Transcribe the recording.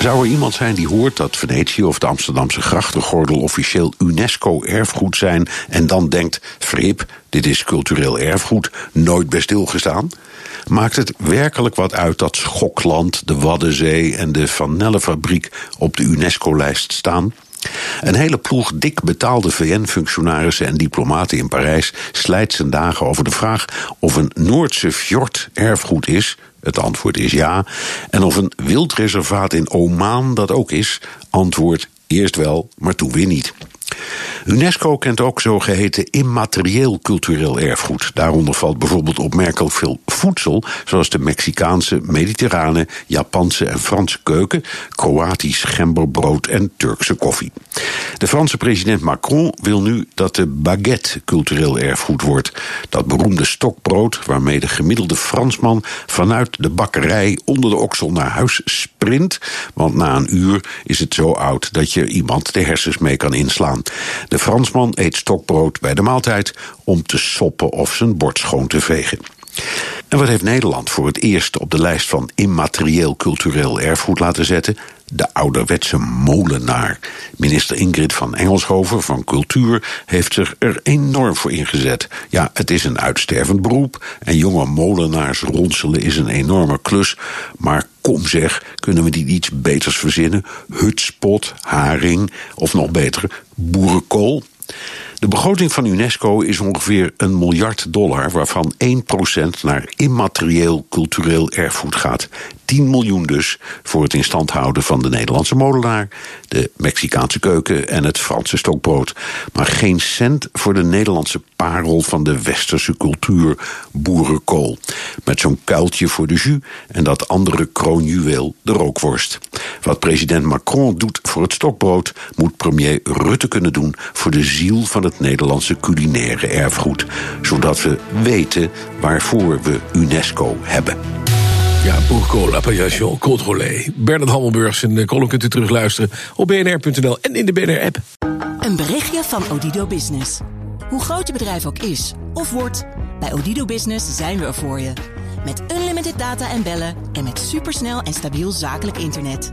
Zou er iemand zijn die hoort dat Venetië of de Amsterdamse grachtengordel officieel UNESCO-erfgoed zijn en dan denkt: Frip, dit is cultureel erfgoed, nooit bij stilgestaan? Maakt het werkelijk wat uit dat Schokland, de Waddenzee en de Van Nelle-fabriek op de UNESCO-lijst staan? Een hele ploeg dik betaalde VN-functionarissen en diplomaten in Parijs slijt zijn dagen over de vraag of een Noordse fjord erfgoed is. Het antwoord is ja. En of een wildreservaat in Oman dat ook is. Antwoord eerst wel, maar toen weer niet. UNESCO kent ook zogeheten immaterieel cultureel erfgoed. Daaronder valt bijvoorbeeld opmerkelijk veel voedsel, zoals de Mexicaanse, Mediterrane, Japanse en Franse keuken, Kroatisch gemberbrood en Turkse koffie. De Franse president Macron wil nu dat de baguette cultureel erfgoed wordt. Dat beroemde stokbrood waarmee de gemiddelde Fransman vanuit de bakkerij onder de oksel naar huis sprint, want na een uur is het zo oud dat je iemand de hersens mee kan inslaan. Fransman eet stokbrood bij de maaltijd om te soppen of zijn bord schoon te vegen. En wat heeft Nederland voor het eerst op de lijst van immaterieel cultureel erfgoed laten zetten? De ouderwetse molenaar. Minister Ingrid van Engelshoven van Cultuur heeft zich er enorm voor ingezet. Ja, het is een uitstervend beroep en jonge molenaars ronselen is een enorme klus. Maar kom zeg, kunnen we niet iets beters verzinnen? Hutspot, haring of nog beter, boerenkool? De begroting van UNESCO is ongeveer een miljard dollar, waarvan 1% naar immaterieel cultureel erfgoed gaat. 10 miljoen dus voor het in stand houden van de Nederlandse molenaar, de Mexicaanse keuken en het Franse stokbrood. Maar geen cent voor de Nederlandse parel van de westerse cultuur, boerenkool. Met zo'n kuiltje voor de jus en dat andere kroonjuweel, de rookworst. Wat president Macron doet voor het stokbrood, moet premier Rutte kunnen doen voor de ziel van het Nederlandse culinaire erfgoed. Zodat we weten waarvoor we UNESCO hebben. Ja, bourgola, appellation, contrôlé. Bernard Hammelburg zijn column kunt u terugluisteren op bnr.nl en in de BNR-app. Een berichtje van Odido Business. Hoe groot je bedrijf ook is of wordt, bij Odido Business zijn we er voor je. Met unlimited data en bellen en met supersnel en stabiel zakelijk internet.